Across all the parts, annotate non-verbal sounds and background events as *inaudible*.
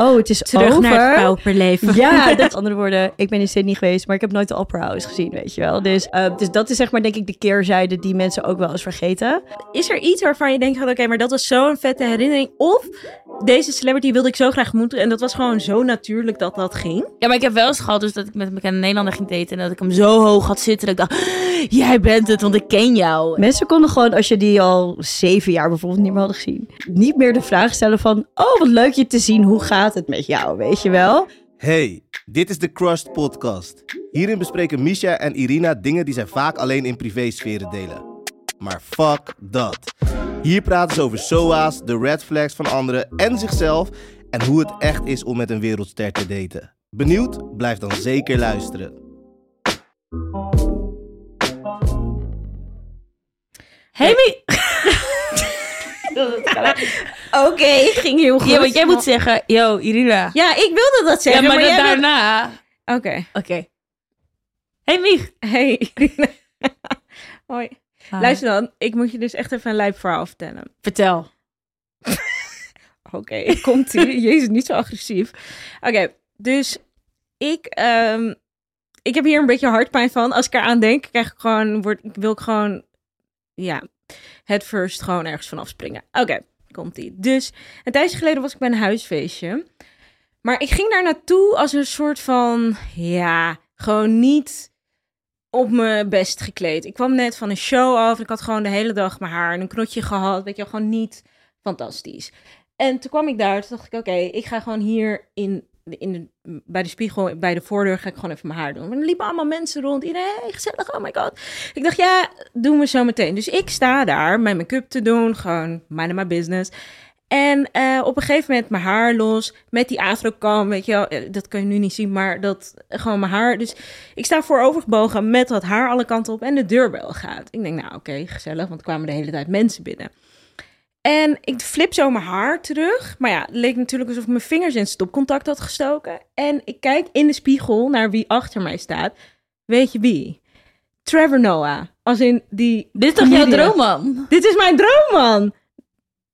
Oh, het is Terug over. naar het pauperleven. Ja, *laughs* dat andere woorden. Ik ben in Sydney geweest, maar ik heb nooit de Opera House gezien, weet je wel. Dus, eh, dus dat is zeg maar denk ik de keerzijde die mensen ook wel eens vergeten. Is er iets waarvan je denkt, van, oké, maar dat was zo'n vette herinnering? Of deze celebrity wilde ik zo graag moeten en dat was gewoon zo natuurlijk dat dat ging? Ja, maar ik heb wel eens gehad dus dat ik met een bekende Nederlander ging daten... en dat ik hem zo hoog had zitten dat ik dacht... Jij bent het, want ik ken jou. Mensen konden gewoon, als je die al zeven jaar bijvoorbeeld niet meer hadden gezien, niet meer de vraag stellen van, oh wat leuk je te zien, hoe gaat het met jou, weet je wel? Hey, dit is de Crushed Podcast. Hierin bespreken Misha en Irina dingen die zij vaak alleen in privésferen delen. Maar fuck dat. Hier praten ze over SOA's, de red flags van anderen en zichzelf en hoe het echt is om met een wereldster te daten. Benieuwd? Blijf dan zeker luisteren. Hey, Mi- *laughs* Oké, ging heel goed. Ja, want jij moet zeggen... Yo, Irina. Ja, ik wilde dat Ja, zeggen, maar, maar, daarna... Oké. Oké. Hey, Mich. Hey, Irina. *laughs* Hoi. Hi. Luister dan, ik moet je dus echt even een lijp verhaal vertellen. Vertel. *laughs* Oké, komt ie. Jezus, niet zo agressief. Oké, dus ik, ehm, ik heb hier een beetje hartpijn van. Als ik eraan denk, krijg ik gewoon, word, wil ik gewoon, ja, het first gewoon ergens vanaf springen. Oké, komt ie. Dus een tijdje geleden was ik bij een huisfeestje. Maar ik ging daar naartoe als een soort van, ja, gewoon niet op mijn best gekleed. Ik kwam net van een show af. Ik had gewoon de hele dag mijn haar en een knotje gehad. Weet je, gewoon niet fantastisch. En toen kwam ik daar, toen dacht ik, oké, ik ga gewoon hier in, in bij de spiegel, bij de voordeur, ga ik gewoon even mijn haar doen. Maar er liepen allemaal mensen rond, iedereen, hey, gezellig, oh my god. Ik dacht, ja, doen we zo meteen. Dus ik sta daar, mijn make-up te doen, gewoon mind my business. En eh, op een gegeven moment mijn haar los, met die afro-kam, weet je wel, eh, dat kun je nu niet zien, maar dat, gewoon mijn haar. Dus ik sta voorovergebogen met dat haar alle kanten op en de deurbel gaat. Ik denk, nou oké, gezellig, want er kwamen de hele tijd mensen binnen. En ik flip zo mijn haar terug. Maar ja, het leek natuurlijk alsof ik mijn vingers in stopcontact had gestoken. En ik kijk in de spiegel naar wie achter mij staat. Weet je wie? Trevor Noah. Als in die... Dit is toch jouw droomman? Dit is mijn droomman.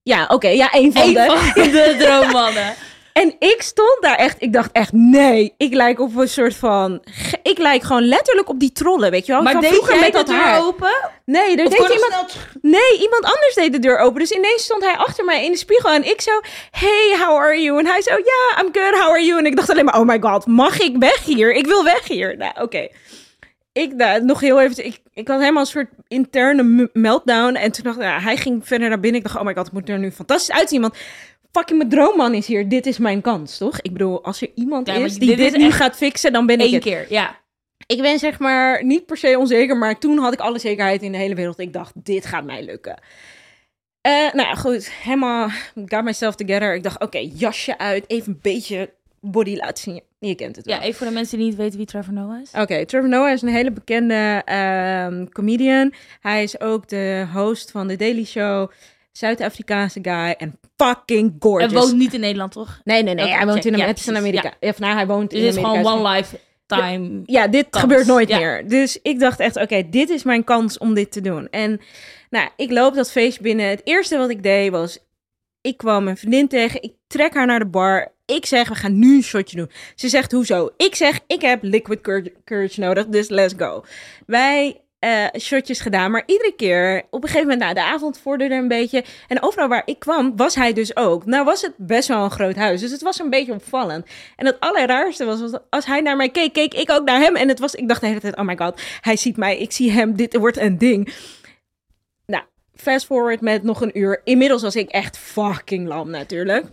Ja, oké. ja, één van Eén de. van de *laughs* droommannen. En ik stond daar echt, ik dacht echt, nee, ik lijk op een soort van, ik lijk gewoon letterlijk op die trollen, weet je wel? Maar Van deed jij met de dat deur haar. open? Nee, er Of deed iemand, nee, iemand anders deed de deur open. Dus ineens stond hij achter mij in de spiegel en ik zo, hey, how are you? En hij zo, ja, I'm good, how are you? En ik dacht alleen maar, oh my god, mag ik weg hier? Ik wil weg hier. Nou, oké. Ik nou, nog heel even, ik, ik had helemaal een soort interne meltdown. En toen dacht ik, ja, hij ging verder naar binnen. Ik dacht, oh my god, het moet er nu fantastisch uitzien. Want fucking mijn droomman is hier. Dit is mijn kans, toch? Ik bedoel, als er iemand Ja, is die dit dit, is nu gaat fixen, dan ben ik Eén het. keer, ja. Ik ben zeg maar niet per se onzeker, maar toen had ik alle zekerheid in de hele wereld. Ik dacht, dit gaat mij lukken. Eh, nou ja, goed, helemaal got myself together. Ik dacht, oké, jasje uit, even een beetje body laten zien. Je kent het wel. Ja, even voor de mensen die niet weten wie Trevor Noah is. Oké, Trevor Noah is een hele bekende ehm, comedian. Hij is ook de host van The Daily Show. Zuid-Afrikaanse guy en fucking Hij gorgeous. woont niet in Nederland, toch? Nee, nee, nee. Hij woont check. in, Ja, het is in. Amerika. Ja. Of nou, hij woont Dit in is Amerika. gewoon one lifetime. Ja, dit kans. gebeurt nooit Ja. meer. Dus ik dacht echt, oké, dit is mijn kans om dit te doen. En nou, ik loop dat feest binnen. Het eerste wat ik deed was, ik kwam mijn vriendin tegen. Ik trek haar naar de bar. Ik zeg, we gaan nu een shotje doen. Ze zegt, hoezo? Ik zeg, ik heb liquid cour- courage nodig, dus let's go. Wij eh, shotjes gedaan, maar iedere keer, op een gegeven moment, nou, de avond vorderde een beetje. En overal waar ik kwam, was hij dus ook. Nou was het best wel een groot huis, dus het was een beetje opvallend. En het allerraarste was, was als hij naar mij keek, keek ik ook naar hem. En het was, ik dacht de hele tijd, oh my god, hij ziet mij, ik zie hem, dit wordt een ding. Nou, fast forward met nog een uur. Inmiddels was ik echt fucking lam natuurlijk.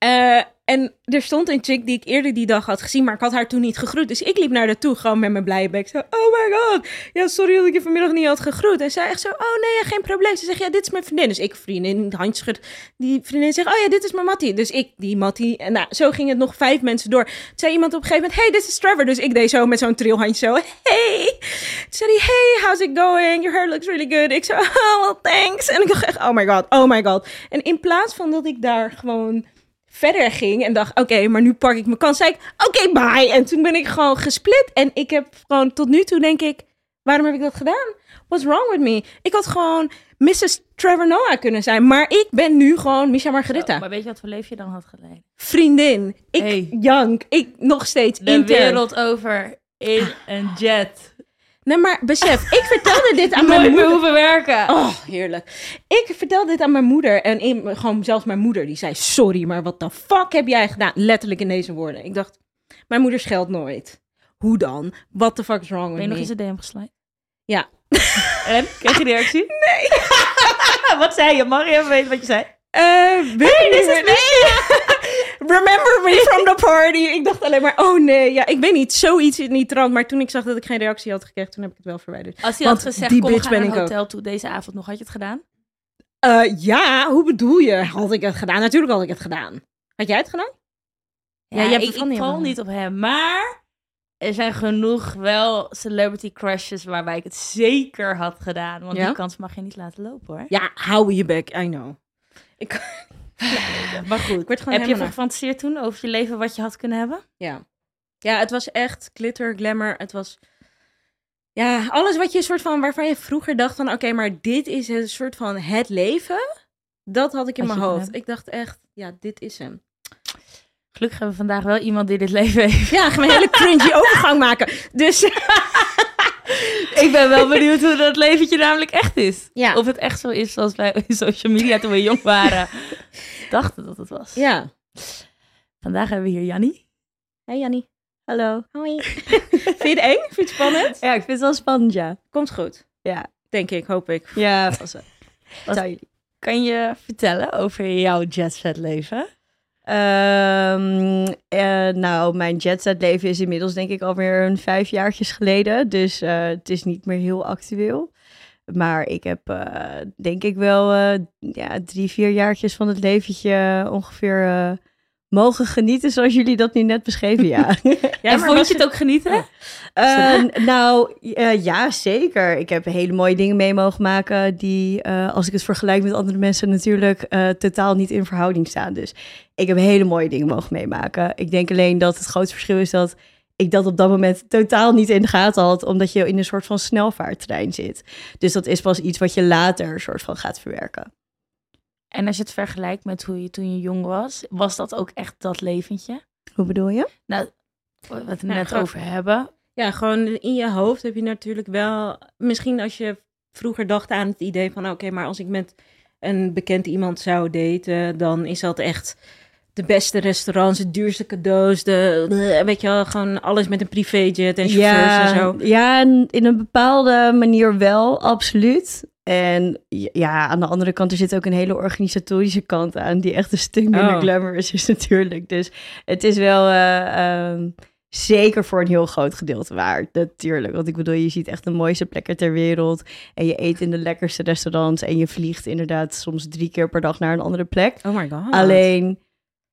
Eh, en er stond een chick die ik eerder die dag had gezien, maar ik had haar toen niet gegroet. Dus ik liep naar haar toe, gewoon met mijn blije bek. Zo, oh my god, ja, sorry dat ik je vanmiddag niet had gegroet. En zij echt zo, oh nee, geen probleem. Ze zegt, ja, dit is mijn vriendin. Dus ik vriendin, het. Die vriendin zegt, oh ja, dit is mijn Mattie. Dus ik, die Mattie. En nou, zo ging het nog vijf mensen door. Toen zei iemand op een gegeven moment, hey, dit is Trevor. Dus ik deed zo met zo'n trilhandje zo, hey. Toen zei hey, how's it going? Your hair looks really good. Ik zo, *laughs* oh, well, thanks. En ik dacht echt, oh my god, oh my god. En in plaats van dat ik daar gewoon verder ging en dacht, oké, maar nu pak ik mijn kans, zei ik, oké, bye. En toen ben ik gewoon gesplit. En ik heb gewoon tot nu toe, denk ik, Waarom heb ik dat gedaan? What's wrong with me? Ik had gewoon Mrs. Trevor Noah kunnen zijn. Maar ik ben nu gewoon Misha Margarita. Oh, maar weet je wat voor leven je dan had geleid? Vriendin. Ik Hey. jank. Ik nog steeds De intern. wereld over in een jet. Nee, maar besef. Ik vertelde dit aan *laughs* mijn moeder. hoeven werken. Oh, heerlijk. Ik vertelde dit aan mijn moeder. En in, gewoon zelfs mijn moeder. Die zei, sorry, maar wat de fuck heb jij gedaan? Letterlijk in deze woorden. Ik dacht, mijn moeder scheldt nooit. Hoe dan? What the fuck is wrong Ben with je nog me? eens een DM geslide? Ja. *laughs* En? Kreeg je reactie? *laughs* Nee. wat zei je? Mag je even weten wat je zei? Eh, weet niet meer. Remember me from the party. Ik dacht alleen maar, oh nee. Ja, ik weet niet, zoiets in die trant. Maar toen ik zag dat ik geen reactie had gekregen, toen heb ik het wel verwijderd. Als hij had gezegd, die kom bitch ben naar ook. hotel toe deze avond nog, had je het gedaan? Eh, ja, hoe bedoel je? Had ik het gedaan? Natuurlijk had ik het gedaan. Had jij het gedaan? Ja, je hebt ik, het ik niet val niet op hem, maar er zijn genoeg wel celebrity crushes waarbij ik het zeker had gedaan. Want Ja? die kans mag je niet laten lopen hoor. Ja, hou je bek, I know. Ik, Maar goed, ik werd gewoon heb je helemaal gefantaseerd toen over je leven wat je had kunnen hebben? Ja. Ja, het was echt glitter, glamour. Het was... Ja, alles wat je een soort van... Waarvan je vroeger dacht van... Oké, maar dit is een soort van het leven. Dat had ik in Had je mijn hoofd. Ik dacht echt... Ja, dit is hem. Gelukkig hebben we vandaag wel iemand die dit leven heeft. Ja, ik ga een hele cringy *laughs* overgang maken. Dus Ik ben wel benieuwd hoe dat leventje namelijk echt is. Ja. Of het echt zo is zoals wij op social media toen we jong waren dachten dat het was. ja. Vandaag hebben we hier Jannie. Hey Jannie. Hallo. Hoi. *laughs* Vind je het eng? Vind je het spannend? Ja, ik vind het wel spannend, ja. Komt goed. Ja, Denk ik, hoop ik. ja vast wel. Wat-? Kan je vertellen over jouw jetset leven? Ehm, eh, nou, mijn jetset leven is inmiddels denk ik alweer een vijf jaartjes geleden. Dus eh, het is niet meer heel actueel. Maar ik heb eh, denk ik wel ja, drie, vier jaartjes van het leventje ongeveer mogen genieten zoals jullie dat nu net beschreven, ja. *laughs* Ja, en vond je het ook genieten? Eh, nou, eh, ja, zeker. Ik heb hele mooie dingen mee mogen maken die, eh, als ik het vergelijk met andere mensen, natuurlijk eh, totaal niet in verhouding staan. Dus ik heb hele mooie dingen mogen meemaken. Ik denk alleen dat het grote verschil is dat ik dat op dat moment totaal niet in de gaten had, omdat je in een soort van snelvaarttrein zit. Dus dat is pas iets wat je later soort van gaat verwerken. En als je het vergelijkt met hoe je toen je jong was, was dat ook echt dat leventje? Hoe bedoel je? Nou, wat we het Ja, net gewoon- over hebben. Ja, gewoon in je hoofd heb je natuurlijk wel... Misschien als je vroeger dacht aan het idee van... Oké, maar als ik met een bekend iemand zou daten... dan is dat echt de beste restaurants, de duurste cadeaus... De, weet je wel, gewoon alles met een privéjet en chauffeurs en zo. Ja, en in een bepaalde manier wel, absoluut. En ja, aan de andere kant, er zit ook een hele organisatorische kant aan, die echt een stuk minder Oh. glamorous is natuurlijk. Dus het is wel eh, ehm, zeker voor een heel groot gedeelte waard, natuurlijk. Want ik bedoel, je ziet echt de mooiste plekken ter wereld. En je eet in de lekkerste restaurants en je vliegt inderdaad soms drie keer per dag naar een andere plek. Oh my god. Alleen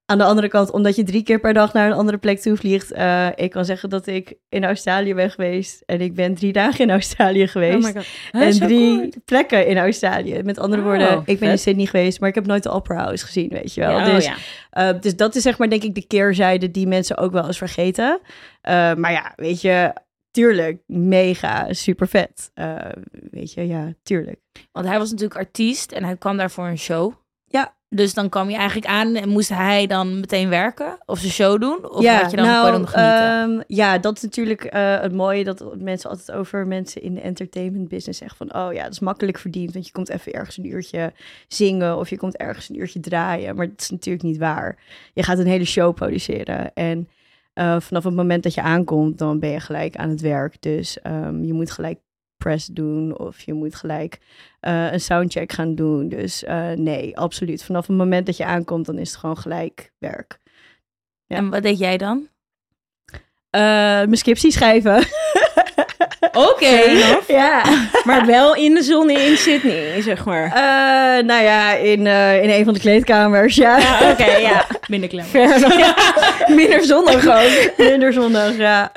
aan de andere kant, omdat je drie keer per dag naar een andere plek toe vliegt. eh, ik kan zeggen dat ik in Australië ben geweest. En ik ben drie dagen in Australië geweest. Oh my god. en drie kort. plekken in Australië. Met andere Oh, woorden, ik ben in. Sydney geweest, maar ik heb nooit de Opera House gezien, weet je wel. Ja, oh dus, ja. eh, dus dat is zeg maar denk ik de keerzijde die mensen ook wel eens vergeten. Eh, maar ja, weet je, tuurlijk, mega, super vet. Weet je, ja, tuurlijk. Want hij was natuurlijk artiest en hij kwam daar voor een show. Ja. Dus dan kwam je eigenlijk aan en moest hij dan meteen werken of zijn show doen? Of had je dan, kon dan nog genieten? ehm, ja, dat is natuurlijk eh, het mooie dat mensen altijd over mensen in de entertainment business zeggen van, oh ja, dat is makkelijk verdiend, want je komt even ergens een uurtje zingen of je komt ergens een uurtje draaien, maar dat is natuurlijk niet waar. Je gaat een hele show produceren en eh, vanaf het moment dat je aankomt, dan ben je gelijk aan het werk. Dus ehm, je moet gelijk press doen of je moet gelijk eh, een soundcheck gaan doen. Dus eh, nee, absoluut. Vanaf het moment dat je aankomt, dan is het gewoon gelijk werk. ja. En wat deed jij dan? Eh, mijn scriptie schrijven. *laughs* Oké. *laughs* ja. Maar wel in de zon in Sydney, zeg maar. Eh, nou ja, in, in een van de kleedkamers, ja. Ja, oké, ja. *laughs* Minder klem. Minder zonnig ook. Minder zonnig, ja.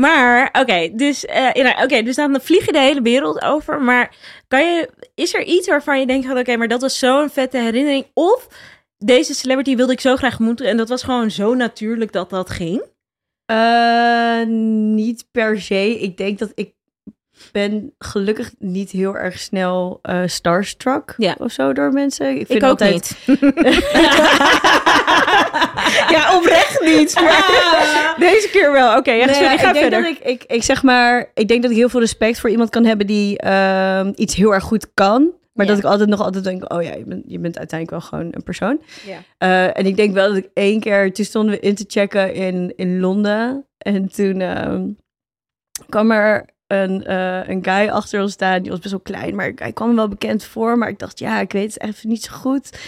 Maar, oké, dus, ja, oké, dus dan vlieg je de hele wereld over. Maar kan je, is er iets waarvan je denkt van, oké, maar dat was zo'n vette herinnering. Of deze celebrity wilde ik zo graag moeten. En dat was gewoon zo natuurlijk dat dat ging. Eh, niet per se. Ik denk dat ik ben gelukkig niet heel erg snel eh, starstruck Ja. of zo door mensen. Ik, vind Ik ook altijd, niet. *laughs* *laughs* ja, oprecht niet. Maar deze keer wel. Oké, ja, Nee, sorry, ga ik denk verder. dat ik, ik, ik zeg maar, ik denk dat ik heel veel respect voor iemand kan hebben die ehm, iets heel erg goed kan. Maar Ja. dat ik altijd nog altijd denk, oh ja, je bent, je bent uiteindelijk wel gewoon een persoon. Ja. Eh, en ik denk wel dat ik één keer, toen stonden we in te checken in, in Londen. En toen ehm, kwam er een, eh, een guy achter ons staan. Die was best wel klein, maar hij kwam wel bekend voor. Maar ik dacht, ja, ik weet het even niet zo goed.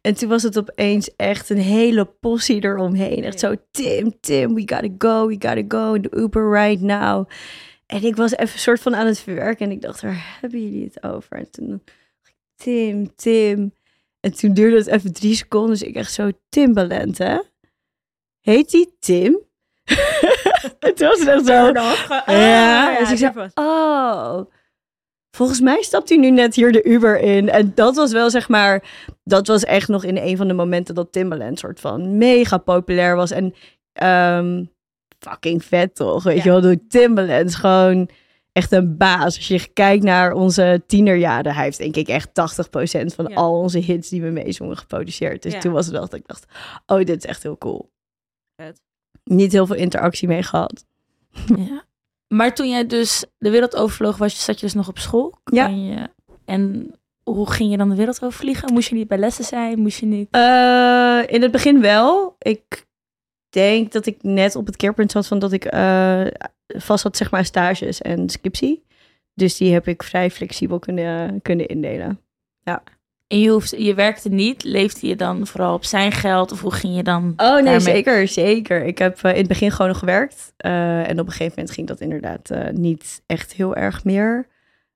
En toen was het opeens echt een hele possie eromheen. Echt zo, Tim, Tim, we gotta go, we gotta go in the Uber right now. En ik was even soort van aan het verwerken. En ik dacht, waar hebben jullie het over? En toen dacht ik, Tim, Tim. En toen duurde het even drie seconden. Dus ik echt zo, Timbaland, hè? Heet die Tim? *laughs* *laughs* toen was het echt zo, ja, dus ik zei, oh, volgens mij stapt hij nu net hier de Uber in. En dat was wel, zeg maar, dat was echt nog in een van de momenten dat Timbaland soort van mega populair was. En ehm, fucking vet toch, weet Ja. je wel. De Timbaland is gewoon echt een baas. Als je kijkt naar onze tienerjaren, hij heeft denk ik echt 80% van Ja. al onze hits die we meezongen geproduceerd. Dus Ja. toen was het wel dat ik dacht, oh, dit is echt heel cool. Vet. Niet heel veel interactie mee gehad. Ja. Maar toen jij dus de wereld overvloog, was zat je dus nog op school? Ja. Kan je, en hoe ging je dan de wereld overvliegen? Moest je niet bij lessen zijn? Moest je niet... Eh, in het begin wel. Ik denk dat ik net op het keerpunt zat van dat ik eh, vast had zeg maar stages en scriptie. Dus die heb ik vrij flexibel kunnen, kunnen indelen. En je, hoeft, je werkte niet, leefde je dan vooral op zijn geld? Of hoe ging je dan Oh nee, daarmee? zeker, zeker. Ik heb eh, in het begin gewoon nog gewerkt. eh, en op een gegeven moment ging dat inderdaad eh, niet echt heel erg meer.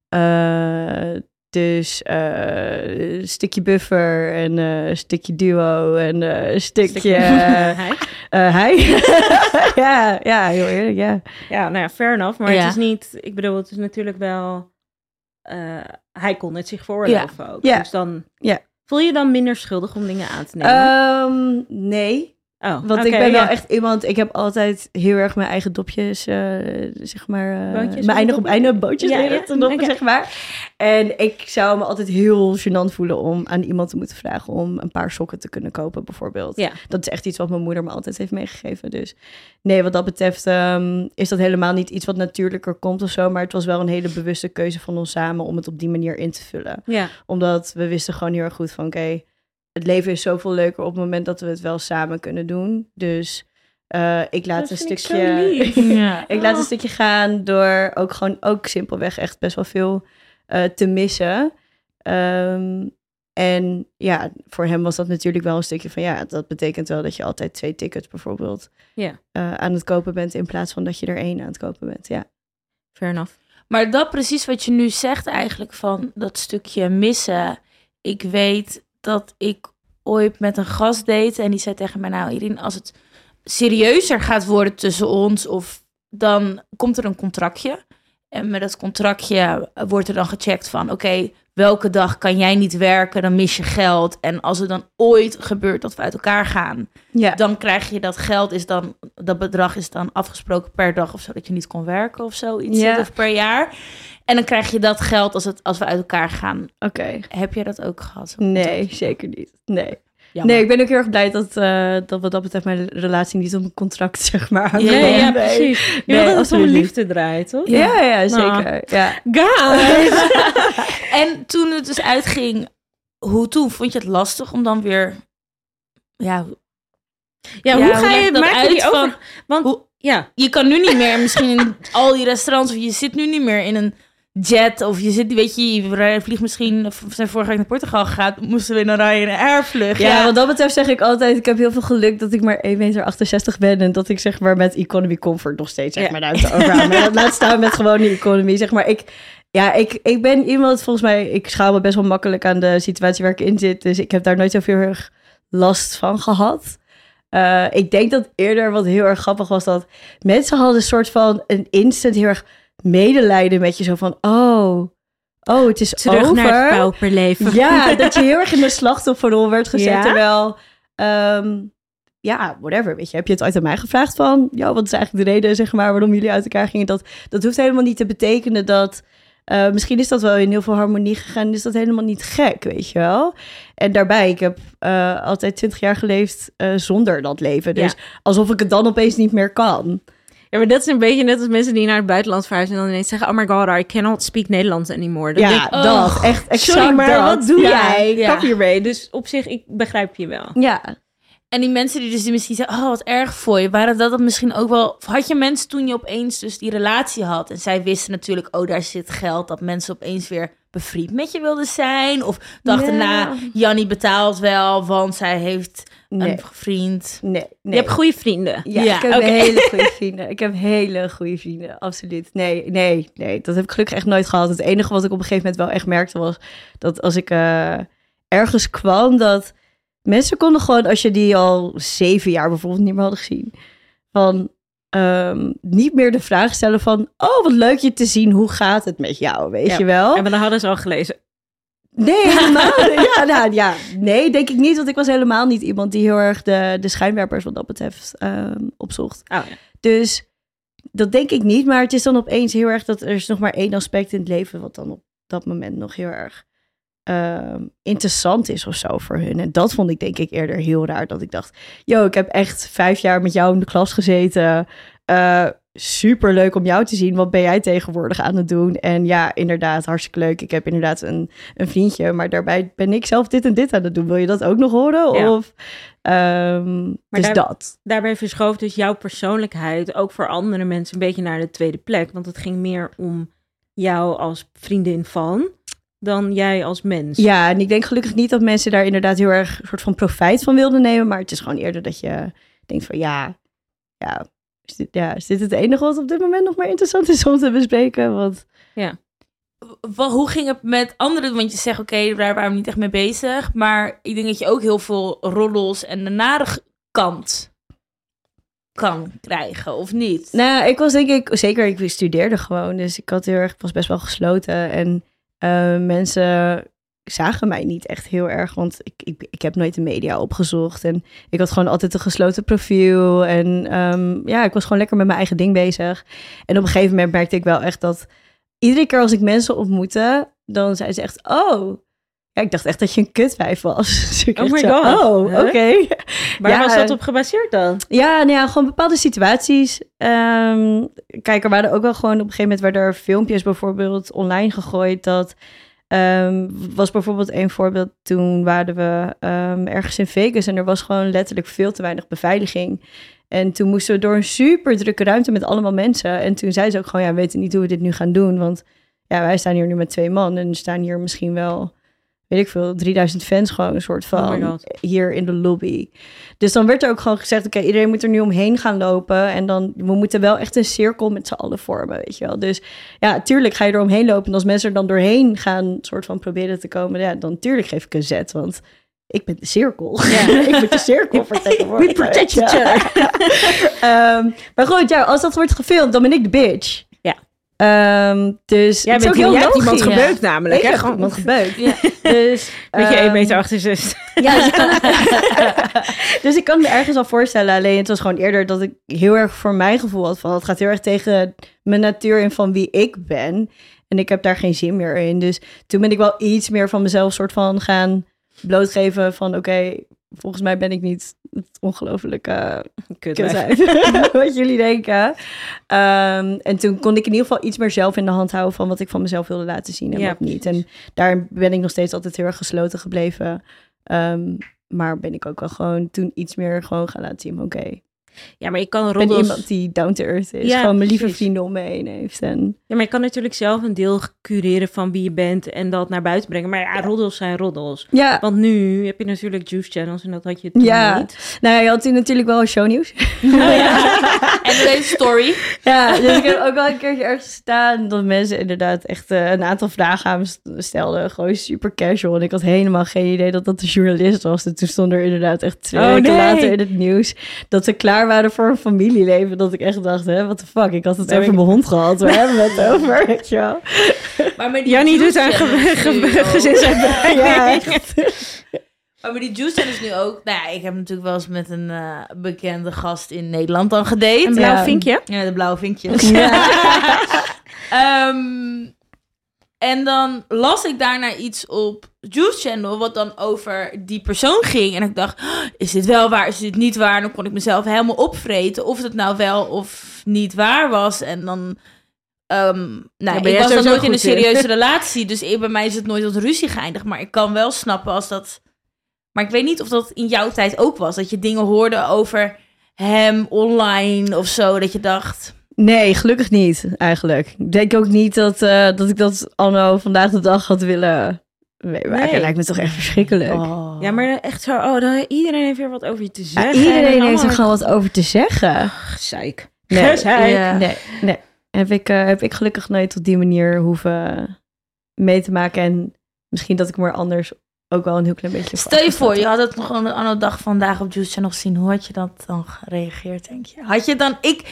Eh, dus eh, een stukje buffer en eh, een stukje duo en eh, een stukje... *laughs* Hij? Eh, hij? *laughs* ja, ja, heel eerlijk, ja. Ja, nou ja, fair enough. Maar Ja. het is niet... Ik bedoel, het is natuurlijk wel... hij kon het zich veroorloven ook. Ja. Dus dan... Ja. Voel je je dan minder schuldig om dingen aan te nemen? Ehm, nee, oh, want ik ben wel ja. echt iemand... Ik heb altijd heel erg mijn eigen dopjes, eh, zeg maar... eh, Bootjes mijn einde op einde bootjes Ja, ja, doppen, zeg maar. En ik zou me altijd heel gênant voelen om aan iemand te moeten vragen... om een paar sokken te kunnen kopen, bijvoorbeeld. Ja. Dat is echt iets wat mijn moeder me altijd heeft meegegeven. Dus nee, wat dat betreft ehm, is dat helemaal niet iets wat natuurlijker komt of zo. Maar het was wel een hele bewuste keuze van ons samen om het op die manier in te vullen. Ja, Omdat we wisten gewoon heel erg goed van oké, het leven is zoveel leuker op het moment dat we het wel samen kunnen doen. Dus eh, ik laat Dat een ik stukje. lief. *laughs* Ja. ik laat een stukje gaan door ook gewoon ook simpelweg echt best wel veel eh, te missen. Ehm, en ja, voor hem was dat natuurlijk wel een stukje van ja, dat betekent wel dat je altijd twee tickets bijvoorbeeld Ja. eh, aan het kopen bent in plaats van dat je er één aan het kopen bent. Ja. fair enough. Maar dat precies wat je nu zegt eigenlijk van dat stukje missen. Ik weet dat ik ooit met een gast date en die zei tegen mij, nou Irene, als het serieuzer gaat worden tussen ons of dan komt er een contractje. En met dat contractje wordt er dan gecheckt van, oké, welke dag kan jij niet werken, dan mis je geld. En als er dan ooit gebeurt dat we uit elkaar gaan, Ja. dan krijg je dat geld is dan dat bedrag is dan afgesproken per dag of zo dat je niet kon werken of zoiets Ja. of per jaar en dan krijg je dat geld als het als we uit elkaar gaan Oké. heb je dat ook gehad Nee, zeker niet. Nee. Jammer. Nee, ik ben ook heel erg blij dat, eh, dat wat dat betreft mijn relatie niet op een contract, *laughs* zeg maar. Ja, Nee, ja, precies. Je Nee, dat het om liefde draait, toch? Ja, ja, Nou. zeker. Ja. Guys! *laughs* en toen het dus uitging hoe toen vond je het lastig om dan weer ja Ja, Ja, hoe hoe ga je dat maak je uit van-. Want, hoe- ja, je kan nu niet meer misschien in al die restaurants of je zit nu niet meer in een jet of je zit weet je je vliegt misschien we zijn vorige week naar Portugal gegaan moesten we naar Ryanair vluchten Ja, wat dat betreft zeg ik altijd, ik heb heel veel geluk dat ik maar 1,68 meter ben en dat ik zeg maar met economy comfort nog steeds zeg Ja. maar ruimte overhoud. Maar dat laat staan met gewoon die economy, zeg maar. Ik, ja, ik, ik ben iemand, volgens mij, ik schaal me best wel makkelijk aan de situatie waar ik in zit. Dus ik heb daar nooit zoveel erg last van gehad. Eh, ik denk dat eerder wat heel erg grappig was dat mensen hadden een soort van een instant heel erg medelijden met je. Zo van, oh, oh, het is terug over. naar het pauperleven. Ja, dat je heel erg in de *laughs* slachtofferrol werd gezet. Ja? Terwijl, ehm, ja, whatever, weet je. Heb je het ooit aan mij gevraagd van, ja, wat is eigenlijk de reden, zeg maar, waarom jullie uit elkaar gingen? Dat, dat hoeft helemaal niet te betekenen dat, eh, misschien is dat wel in heel veel harmonie gegaan, is dat helemaal niet gek, weet je wel. En daarbij, ik heb eh, altijd twintig jaar geleefd eh, zonder dat leven. Dus alsof ik het dan opeens niet meer kan. Ja, maar dat is een beetje net als mensen die naar het buitenland verhuizen en dan ineens zeggen, oh my god, I cannot speak Nederlands anymore. Dan ja, ik, oh, dat. Echt exact sorry, maar dat. wat doe Ja. jij? ja. Kap hiermee. Dus op zich, ik begrijp je wel. Ja, En die mensen die dus die misschien zeggen, oh wat erg voor je, waren dat dan misschien ook wel... of Had je mensen toen je opeens dus die relatie had en zij wisten natuurlijk, oh daar zit geld, dat mensen opeens weer bevriend met je wilden zijn? Of dachten, Ja. nou, Jannie betaalt wel, want zij heeft nee, een vriend. nee, nee. Je hebt goede vrienden. Ja, Ja, ik heb hele goede *laughs* vrienden. Ik heb hele goede vrienden, absoluut. Nee, nee, nee, dat heb ik gelukkig echt nooit gehad. Het enige wat ik op een gegeven moment wel echt merkte was dat als ik eh, ergens kwam, dat mensen konden gewoon, als je die al zeven jaar bijvoorbeeld niet meer hadden gezien, van ehm, niet meer de vraag stellen van, oh, wat leuk je te zien, hoe gaat het met jou, weet Ja. je wel? En dan hadden ze al gelezen. Nee, *laughs* helemaal ja, nou, ja, nee, denk ik niet. Want ik was helemaal niet iemand die heel erg de, de schijnwerpers wat dat betreft ehm, opzocht. Oh, ja. Dus dat denk ik niet. Maar het is dan opeens heel erg dat er is nog maar één aspect in het leven... wat dan op dat moment nog heel erg ehm, interessant is of zo voor hun. En dat vond ik denk ik eerder heel raar. Dat ik dacht, yo, ik heb echt vijf jaar met jou in de klas gezeten... Eh, super leuk om jou te zien. Wat ben jij tegenwoordig aan het doen? En ja, inderdaad, hartstikke leuk. Ik heb inderdaad een, een vriendje, maar daarbij ben ik zelf dit en dit aan het doen. Wil je dat ook nog horen? Ja. Of, ehm, Maar dus daar- dat. Daarbij verschoof dus jouw persoonlijkheid ook voor andere mensen een beetje naar de tweede plek. Want het ging meer om jou als vriendin van dan jij als mens. Ja, en ik denk gelukkig niet dat mensen daar inderdaad heel erg een soort van profijt van wilden nemen. Maar het is gewoon eerder dat je denkt van ja, ja, is dit, ja, is dit het enige wat op dit moment nog maar interessant is om te bespreken? Want Wa- hoe ging het met anderen? Want je zegt, oké, daar waren we niet echt mee bezig. Maar ik denk dat je ook heel veel roddels en de nare kant kan krijgen, of niet? Nou, ik was denk ik, zeker, ik studeerde gewoon. Dus ik had heel erg, ik was best wel gesloten. En eh, mensen zagen mij niet echt heel erg. Want ik, ik, ik heb nooit de media opgezocht. En ik had gewoon altijd een gesloten profiel. En ehm, ja, ik was gewoon lekker met mijn eigen ding bezig. En op een gegeven moment merkte ik wel echt dat... Iedere keer als ik mensen ontmoette, dan zei ze echt... Oh, ja, ik dacht echt dat je een kutwijf was. *laughs* Dus Oh my zo, God. Oh, Huh? oké. Waar Ja, was dat eh, op gebaseerd dan? Ja, nou ja, gewoon bepaalde situaties. Ehm, kijk, er waren ook wel gewoon op een gegeven moment werden er filmpjes bijvoorbeeld online gegooid. Dat ehm, was bijvoorbeeld een voorbeeld. Toen waren we ehm, ergens in Vegas en er was gewoon letterlijk veel te weinig beveiliging. En toen moesten we door een super drukke ruimte met allemaal mensen. En toen zei ze ook gewoon, ja, we weten niet hoe we dit nu gaan doen. Want ja, wij staan hier nu met twee man en er staan hier misschien wel, weet ik veel, 3000 fans gewoon een soort Oh van hier in de lobby. Dus dan werd er ook gewoon gezegd, oké, iedereen moet er nu omheen gaan lopen. En dan, we moeten wel echt een cirkel met z'n allen vormen, weet je wel. Dus ja, tuurlijk ga je er omheen lopen. En als mensen er dan doorheen gaan, soort van proberen te komen, ja, dan tuurlijk geef ik een zet. Want ik ben de cirkel. *laughs* ik moet de cirkel *laughs* vertegenwoordigen. We protect *laughs* Ehm, maar goed, ja, als dat wordt gefilmd, dan ben ik de bitch. Ehm, dus Jij, het is ook heel hebt iemand logisch. gebeukt namelijk. Ik hè? Gewoon iemand *laughs* gebeukt. Ja. Dus, met je ehm, 1,68 meter. 68. ja, dus ik, kan dus ik kan me ergens al voorstellen. Alleen het was gewoon eerder dat ik heel erg voor mijn gevoel had van... het gaat heel erg tegen mijn natuur en van wie ik ben. En ik heb daar geen zin meer in. Dus toen ben ik wel iets meer van mezelf soort van gaan blootgeven van... oké, volgens mij ben ik niet het ongelofelijke Kutwijf. *laughs* wat jullie denken. Ehm, en toen kon ik in ieder geval iets meer zelf in de hand houden... van wat ik van mezelf wilde laten zien en Ja, wat niet. precies. En daar ben ik nog steeds altijd heel erg gesloten gebleven. Ehm, maar ben ik ook wel gewoon toen iets meer gewoon gaan laten zien. Oké, Ja, maar je kan ik ben roddels... iemand die down to earth is. Ja, gewoon mijn lieve precies. vrienden om me heen heeft. En Ja, maar je kan natuurlijk zelf een deel cureren van wie je bent en dat naar buiten brengen. Maar ja, roddels zijn roddels. ja, Want nu heb je natuurlijk juice channels en dat had je toen Ja. niet. nou ja, je had toen natuurlijk wel shownieuws. *laughs* *laughs* En deze story. Ja, dus ik heb ook wel een keertje ergens gestaan dat mensen inderdaad echt eh, een aantal vragen aan me st- stelden. Gewoon super casual. En ik had helemaal geen idee dat dat de journalist was. En toen stond er inderdaad echt twee Oh, weken nee. later in het nieuws dat ze klaar waren voor een familieleven. Dat ik echt dacht, hè, what the fuck? Ik had het over mijn hond gehad. Waar *laughs* hebben we het over? Weet je wel? Maar met die Jannie doet aan juice ge- challenge ge- nu, joh. gezinsuitbreiding. *laughs* Ja, echt. Maar bij die juice is nu ook... Nou ja, ik heb natuurlijk wel eens met een eh, bekende gast in Nederland dan gedate. Een blauw Ja. vinkje. Ja, de blauwe vinkjes. *laughs* Ehm, en dan las ik daarna iets op Juice Channel, wat dan over die persoon ging. En ik dacht, "Oh, is dit wel waar, is dit niet waar? Dan kon ik mezelf helemaal opvreten of het nou wel of niet waar was. En dan... nou, ben ik was dan nooit in een in. serieuze relatie, dus bij mij is het nooit tot ruzie geëindigd. Maar ik kan wel snappen als dat... Maar ik weet niet of dat in jouw tijd ook was, dat je dingen hoorde over hem online of zo, dat je dacht... Nee, gelukkig niet, eigenlijk. Ik denk ook niet dat, eh, dat ik dat anno vandaag de dag had willen meemaken. Nee. Lijkt me toch echt verschrikkelijk. Oh. Ja, maar echt zo, oh, dan, iedereen heeft weer wat over je te Ja, zeggen. iedereen En heeft er gewoon wat over te zeggen. Gezeik. Nee. Gezeik. Ja. Nee, nee. Heb ik, eh, heb ik gelukkig nooit op die manier hoeven mee te maken. En misschien dat ik me er anders ook wel een heel klein beetje... Stel je voor, je had het nog aan de dag vandaag op Juice Channel gezien. Hoe had je dat dan gereageerd, denk je? Had je dan, ik,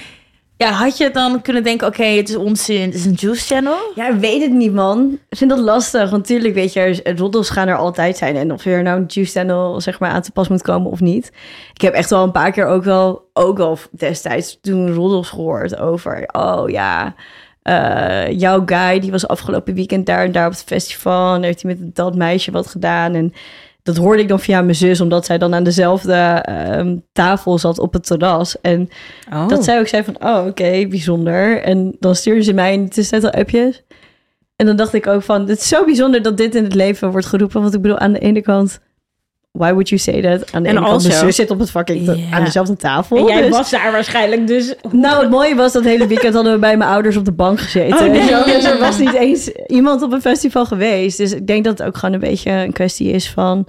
ja, had je dan kunnen denken, oké, het is onzin, het is een Juice Channel? Ja, weet het niet, man. Ik vind dat lastig. Want natuurlijk, weet je, roddels gaan er altijd zijn. En of er nou een juice channel, zeg maar, aan te pas moet komen of niet. Ik heb echt wel een paar keer ook wel, ook wel destijds toen roddels gehoord over... Oh ja, eh, jouw guy, die was afgelopen weekend daar en daar op het festival. En heeft hij met dat meisje wat gedaan. En dat hoorde ik dan via mijn zus, omdat zij dan aan dezelfde ehm, tafel zat op het terras. En Oh. dat zij ook zei van, oh, oké, bijzonder. En dan stuurde ze mij in de tussentijd al appjes. En dan dacht ik ook van, het is zo bijzonder dat dit in het leven wordt geroepen. Want ik bedoel, aan de ene kant, why would you say that? Aan de En ene kant, mijn also- zus zit op het fucking, aan dezelfde tafel. En jij dus- was daar waarschijnlijk, dus... Nou, het mooie was dat hele weekend hadden we bij mijn ouders op de bank gezeten. Oh, nee. Dus er was niet eens iemand op een festival geweest. Dus ik denk dat het ook gewoon een beetje een kwestie is van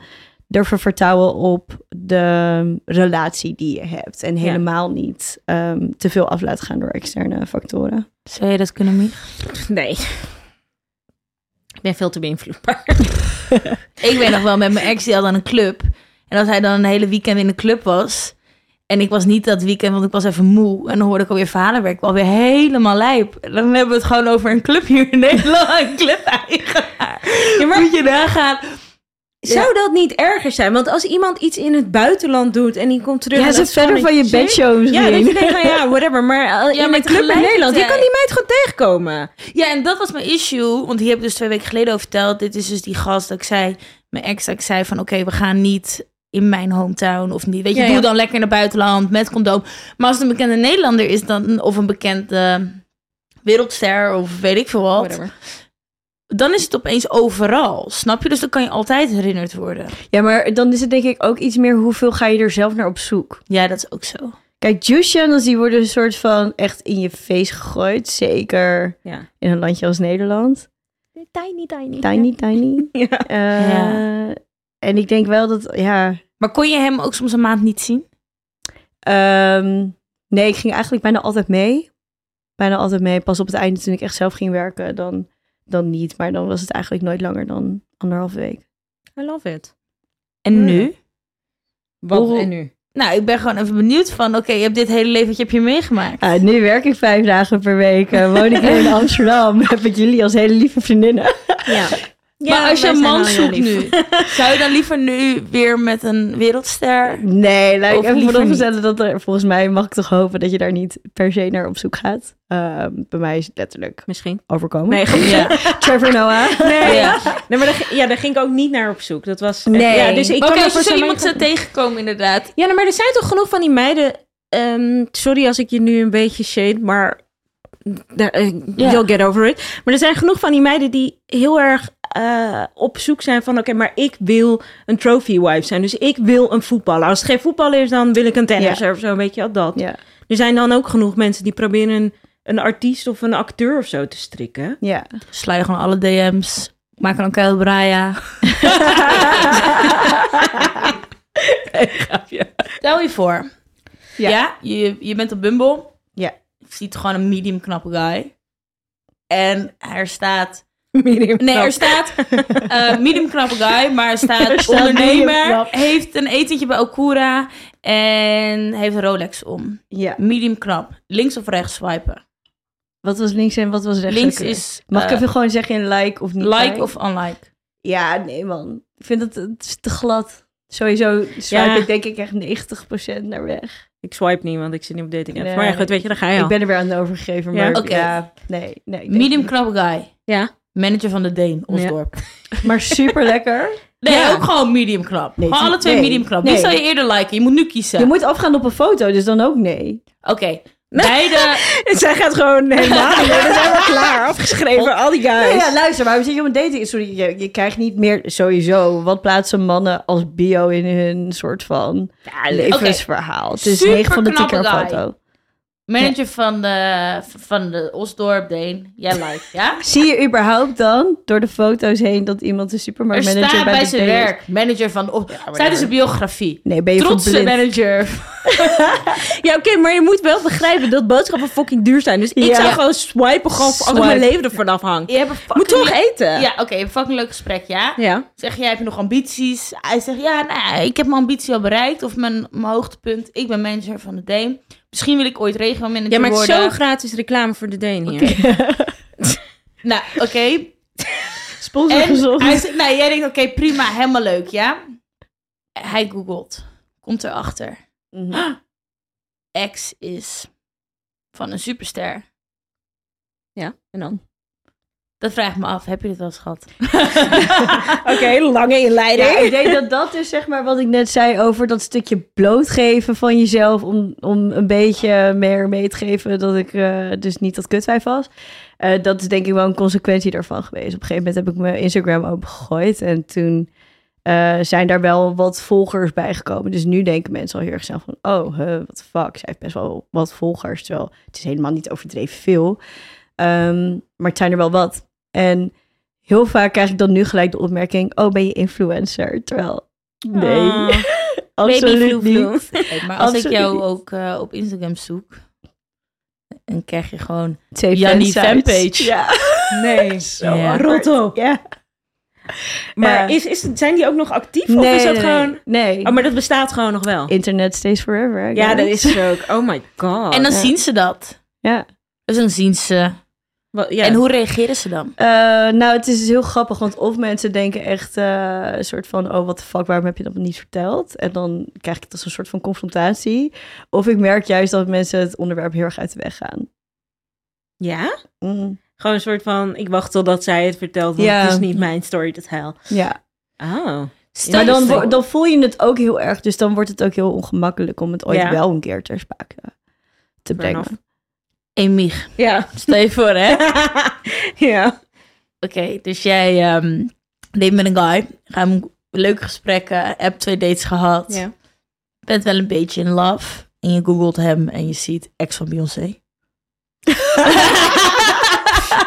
durven vertrouwen op de relatie die je hebt. En helemaal niet ehm, te veel af laten gaan door externe factoren. Zou je dat kunnen, Mich? Nee. Ben veel te beïnvloedbaar. *laughs* Ik weet nog wel, met mijn ex, die had dan een club. En als hij dan een hele weekend in de club was... En ik was niet dat weekend, want ik was even moe. En dan hoorde ik alweer verhalen, werd ik alweer helemaal lijp. En dan hebben we het gewoon over een club hier in Nederland. Een club-eigenaar. Maar- Moet je nagaan. Zou dat niet erger zijn? Want als iemand iets in het buitenland doet en die komt terug... Ja, en ze dat is verder van je bedshow misschien. Ja, dat je denkt van ja, whatever. Maar uh, Ja, in club in Nederland, je kan die meid gewoon tegenkomen. Ja, en dat was mijn issue. Want hier heb ik dus twee weken geleden over verteld. Dit is dus die gast dat ik zei, mijn ex, dat ik zei van oké, we gaan niet in mijn hometown of niet. Weet je, Ja, doe ja. dan lekker in het buitenland met condoom. Maar als het een bekende Nederlander is dan, of een bekende wereldster of weet ik veel wat, Whatever. Dan is het opeens overal. Snap je? Dus dan kan je altijd herinnerd worden. Ja, maar dan is het denk ik ook iets meer hoeveel ga je er zelf naar op zoek. Ja, dat is ook zo. Kijk, juice channels die worden een soort van echt in je face gegooid. Zeker Ja. in een landje als Nederland. Tiny, tiny. Tiny, tiny. Ja. *laughs* Eh, Ja. En ik denk wel dat, ja... Maar kon je hem ook soms een maand niet zien? ehm, nee, ik ging eigenlijk bijna altijd mee. Bijna altijd mee. Pas op het einde toen ik echt zelf ging werken, dan, dan niet. Maar dan was het eigenlijk nooit langer dan anderhalve week. I love it. En Ja. nu? Wat en nu? Nou, ik ben gewoon even benieuwd van, oké, je hebt dit hele leventje heb je meegemaakt. Ah, nu werk ik vijf dagen per week. eh, woon ik hier in *laughs* Amsterdam. *laughs* Heb ik jullie als hele lieve vriendinnen. Ja. *laughs* maar als je een man zoekt nu, *laughs* zou je dan liever nu weer met een wereldster? Nee, laat ik Of even liever vooropstellen dat er, volgens mij mag ik toch hopen dat je daar niet per se naar op zoek gaat. Ehm, bij mij is het letterlijk Misschien. overkomen. Nee, *laughs* Ja. *laughs* Trevor Noah. Nee, Ja. nee maar daar, ja, daar ging ik ook niet naar op zoek. Dat was Nee. Ja, dus ik kan als je zo iemand zou tegenkomen inderdaad. Ja, nou, maar er zijn toch genoeg van die meiden. ehm, sorry als ik je nu een beetje shade, maar daar, eh, you'll get over it. Maar er zijn genoeg van die meiden die heel erg eh, op zoek zijn van... oké, maar ik wil een trophy wife zijn. Dus ik wil een voetballer. Als het geen voetballer is, dan wil ik een tennisser of zo, weet je dat. Ja, Er zijn dan ook genoeg mensen die proberen een, een artiest of een acteur of zo te strikken. ja. Sla je gewoon alle DM's. Maak dan Kyle Braya. Stel je voor. Ja, Ja. je, je bent op Bumble. Ja. Je ziet gewoon een medium knappe guy. En er staat... *laughs* Medium Nee, knap. er staat eh, medium knappe guy, maar er staat, *laughs* Er ondernemer, knap. heeft een etentje bij Okura en heeft een Rolex om. ja. Medium knap. Links of rechts swipen? Wat was links en wat was rechts? Links is Mag ik eh, even gewoon zeggen in like of niet like of unlike. Ja, nee man. Ik vind het, het is te glad. Sowieso swipe Ja. ik denk ik echt 90% naar weg. Ik swipe niet, want ik zit niet op dating apps. Nee. Maar ja, goed, weet je, daar ga je Ik ben er weer aan het overgegeven, Ja. maar Oké. ja, nee. nee ik denk Medium knappe guy. Ja. Manager van de Deen, Osdorp. *laughs* Maar super lekker. Nee, Ja. ook gewoon medium knap. Nee, alle twee nee. medium knap. Nee. zou je eerder liken? Je moet nu kiezen. Je moet afgaan op een foto, dus dan ook nee. Oké, *laughs* beide... *laughs* Zij gaat gewoon helemaal. We zijn we klaar. Afgeschreven, al die guys. Nee, ja, luister, waarom zit je op een dating? Sorry, je, je krijgt niet meer sowieso. Wat plaatsen mannen als bio in hun soort van levensverhaal? Het is Super 9 van de 10 keer een knappe guy. foto. Manager van de, van de Osdorp Deen. Jij like, ja? *laughs* Zie je überhaupt dan door de foto's heen dat iemand een Er supermarktmanager staat bij, bij de zijn Deen is? werk. Manager van de... Os- staat in zijn biografie. Nee, ben je Trotse verblind? manager. *laughs* *laughs* Ja, oké, maar je moet wel begrijpen dat boodschappen fucking duur zijn. Dus ik Ja. zou gewoon swipen, gewoon als Swipe. mijn leven ervan afhangt. Je hebt een Moet toch eten? Ja, oké, een fucking leuk gesprek, ja? Ja. Zeg jij, heb je nog ambities? Hij zegt, ja, nou, ik heb mijn ambitie al bereikt. Of mijn, mijn hoogtepunt. Ik ben manager van de Deen. Misschien wil ik ooit regio-manager Jij maakt worden. zo gratis reclame voor de Deen hier. *laughs* Nou, oké. Sponsor En gezocht. hij zegt, nou, jij denkt, oké, prima, helemaal leuk, ja? Hij googelt. Komt erachter. Mhm. Ex is van een superster. Ja, en dan? Dat vraagt me af. Heb je dit wel eens gehad? *laughs* Oké, lange inleiding. Ja, ik denk dat dat is zeg maar wat ik net zei over dat stukje blootgeven van jezelf. Om, om een beetje meer mee te geven dat ik eh, dus niet dat kutwijf was. Eh, dat is denk ik wel een consequentie daarvan geweest. Op een gegeven moment heb ik mijn Instagram opengegooid. En toen eh, zijn daar wel wat volgers bijgekomen. Dus nu denken mensen al heel erg snel van... Oh, huh, what the fuck. Zij heeft best wel wat volgers. Terwijl het is helemaal niet overdreven veel. Ehm, maar het zijn er wel wat. En heel vaak krijg ik dan nu gelijk de opmerking... Oh, ben je influencer? Terwijl, nee, *laughs* Oh, absoluut niet. *laughs* Hey, maar als Absoluut ik jou niet. ook eh, op Instagram zoek... Dan krijg je gewoon... Twee Jannie fanpage. Ja, *laughs* Nee, zo Ja. awkward. Rot op. Ja. Maar Ja. is, is, zijn die ook nog actief? Nee, of is dat nee, gewoon... Nee. Oh, maar dat bestaat gewoon nog wel. Internet stays forever. Ja, dat is het ook. Oh my god. en dan ja. zien ze dat. Ja. Dus dan zien ze... Ja. En hoe reageren ze dan? Eh, nou, het is heel grappig, want of mensen denken echt eh, een soort van... oh, wat de fuck, waarom heb je dat me niet verteld? En dan krijg ik het als een soort van confrontatie. Of ik merk juist dat mensen het onderwerp heel erg uit de weg gaan. Ja? Mm, Gewoon een soort van, ik wacht totdat zij het vertelt, want Ja. het is niet mijn story to tell. ja, Oh. Stel maar dan, dan voel je het ook heel erg. Dus dan wordt het ook heel ongemakkelijk om het ooit Ja. wel een keer ter sprake te brengen. Emieg, Ja. stel je voor, hè? *laughs* ja. Oké, dus jij ehm date met een guy. Ga hem leuke gesprekken, heb twee dates gehad. ja. Bent wel een beetje in love. En je googelt hem en je ziet ex van Beyoncé. *laughs*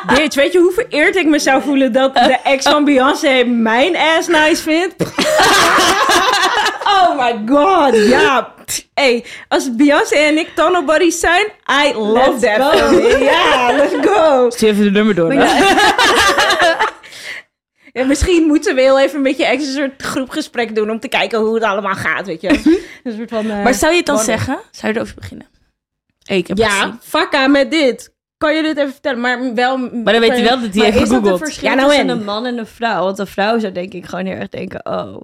Bitch, weet je hoe vereerd ik me zou voelen dat de ex van Beyoncé mijn ass nice vindt? *laughs* oh my god, ja. Hey, als Beyoncé en ik Tunnel Buddies zijn, I love Let's that. go. Ja, let's go. Stuur even de nummer door. *laughs* Ja, misschien moeten we heel even een beetje extra soort groepgesprek doen om te kijken hoe het allemaal gaat, weet je. Een soort van, eh, Maar zou je het dan zeggen? Zou je erover beginnen? Hey, ik heb ja, fakka met dit. Kan je dit even vertellen? Maar wel... Maar dan weet je wel dat hij Maar heeft is dat een gegoogeld. verschil Ja, nou tussen en? een man en een vrouw? Want een vrouw zou denk ik gewoon heel erg denken... oh,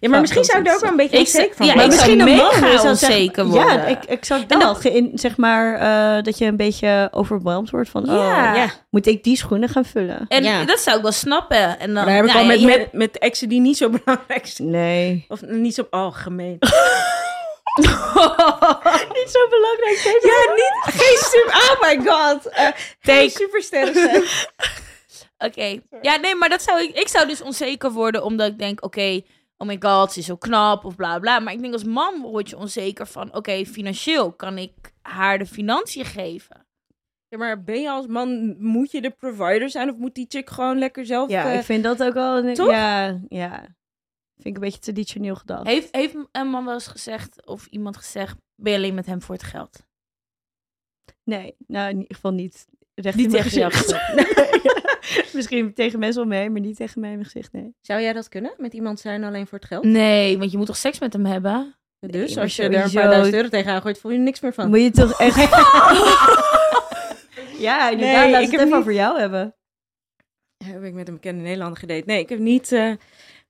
Ja, maar misschien zou ik er ook wel een beetje onzeker van ja, een mega is dan zeg- onzeker worden. Ja, ik, ik zou dat, geïn- zeg maar, eh, dat je een beetje overwhelmed wordt van... Ja. Oh, Ja. moet ik die schoenen gaan vullen? En Ja. dat zou ik wel snappen. En dan, Maar daar heb ik al met, je- met, met exen die niet zo belangrijk zijn. Nee. Of niet zo... Oh, gemeen. *laughs* *laughs* Niet zo belangrijk. Ja, niet... Geen super... Oh my god. Eh geen supersterren *laughs* zijn. Oké. Ja, nee, maar dat zou ik... Ik zou dus onzeker worden omdat ik denk, oké... oh my god, ze is zo knap of bla bla. Maar ik denk als man word je onzeker van... oké, financieel kan ik haar de financiën geven? Ja, maar ben je als man... Moet je de provider zijn? Of moet die chick gewoon lekker zelf... Ja, eh, ik vind dat ook wel... Een, Toch? Ja, ja. Vind ik een beetje traditioneel gedacht. Heeft, heeft een man wel eens gezegd... of iemand gezegd... ben je alleen met hem voor het geld? Nee, nou in ieder geval niet. Recht Niet tegen jou gezicht. *laughs* *laughs* Misschien tegen mensen om me heen, maar niet tegen mij in mijn gezicht, nee. Zou jij dat kunnen? Met iemand zijn alleen voor het geld? Nee, want je moet toch seks met hem hebben? dus als je er een sowieso- paar duizend euro tegenaan gooit, voel je er niks meer van. Moet je toch echt... *laughs* ja, inderdaad. Nee, laat ik het heb even niet- over jou hebben. Heb ik met een bekende Nederlander gedate? Nee, ik heb niet... eh,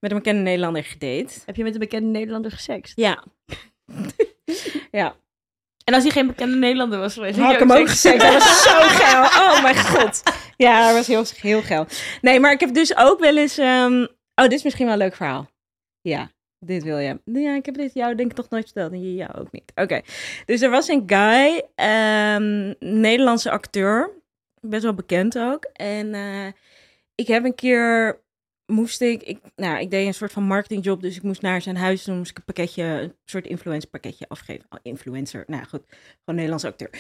met een bekende Nederlander gedate. Heb je met een bekende Nederlander gesext? Ja. *laughs* ja. En als hij geen bekende Nederlander was geweest... Had ik hem ook gezegd. Dat was zo *laughs* geil. Oh mijn god. Ja, dat was heel, heel geil. Nee, maar ik heb dus ook wel eens... ehm, Oh, dit is misschien wel een leuk verhaal. Ja, dit wil je. Ja, ik heb dit jou denk ik toch nooit verteld. En jou ook niet. Oké. Dus er was een guy, ehm, Nederlandse acteur. Best wel bekend ook. En eh, ik heb een keer... Moest ik, ik, nou, ik deed een soort van marketingjob, dus ik moest naar zijn huis, toen moest ik een pakketje, een soort influencer pakketje afgeven. Oh, influencer, nou goed, gewoon Nederlandse acteur.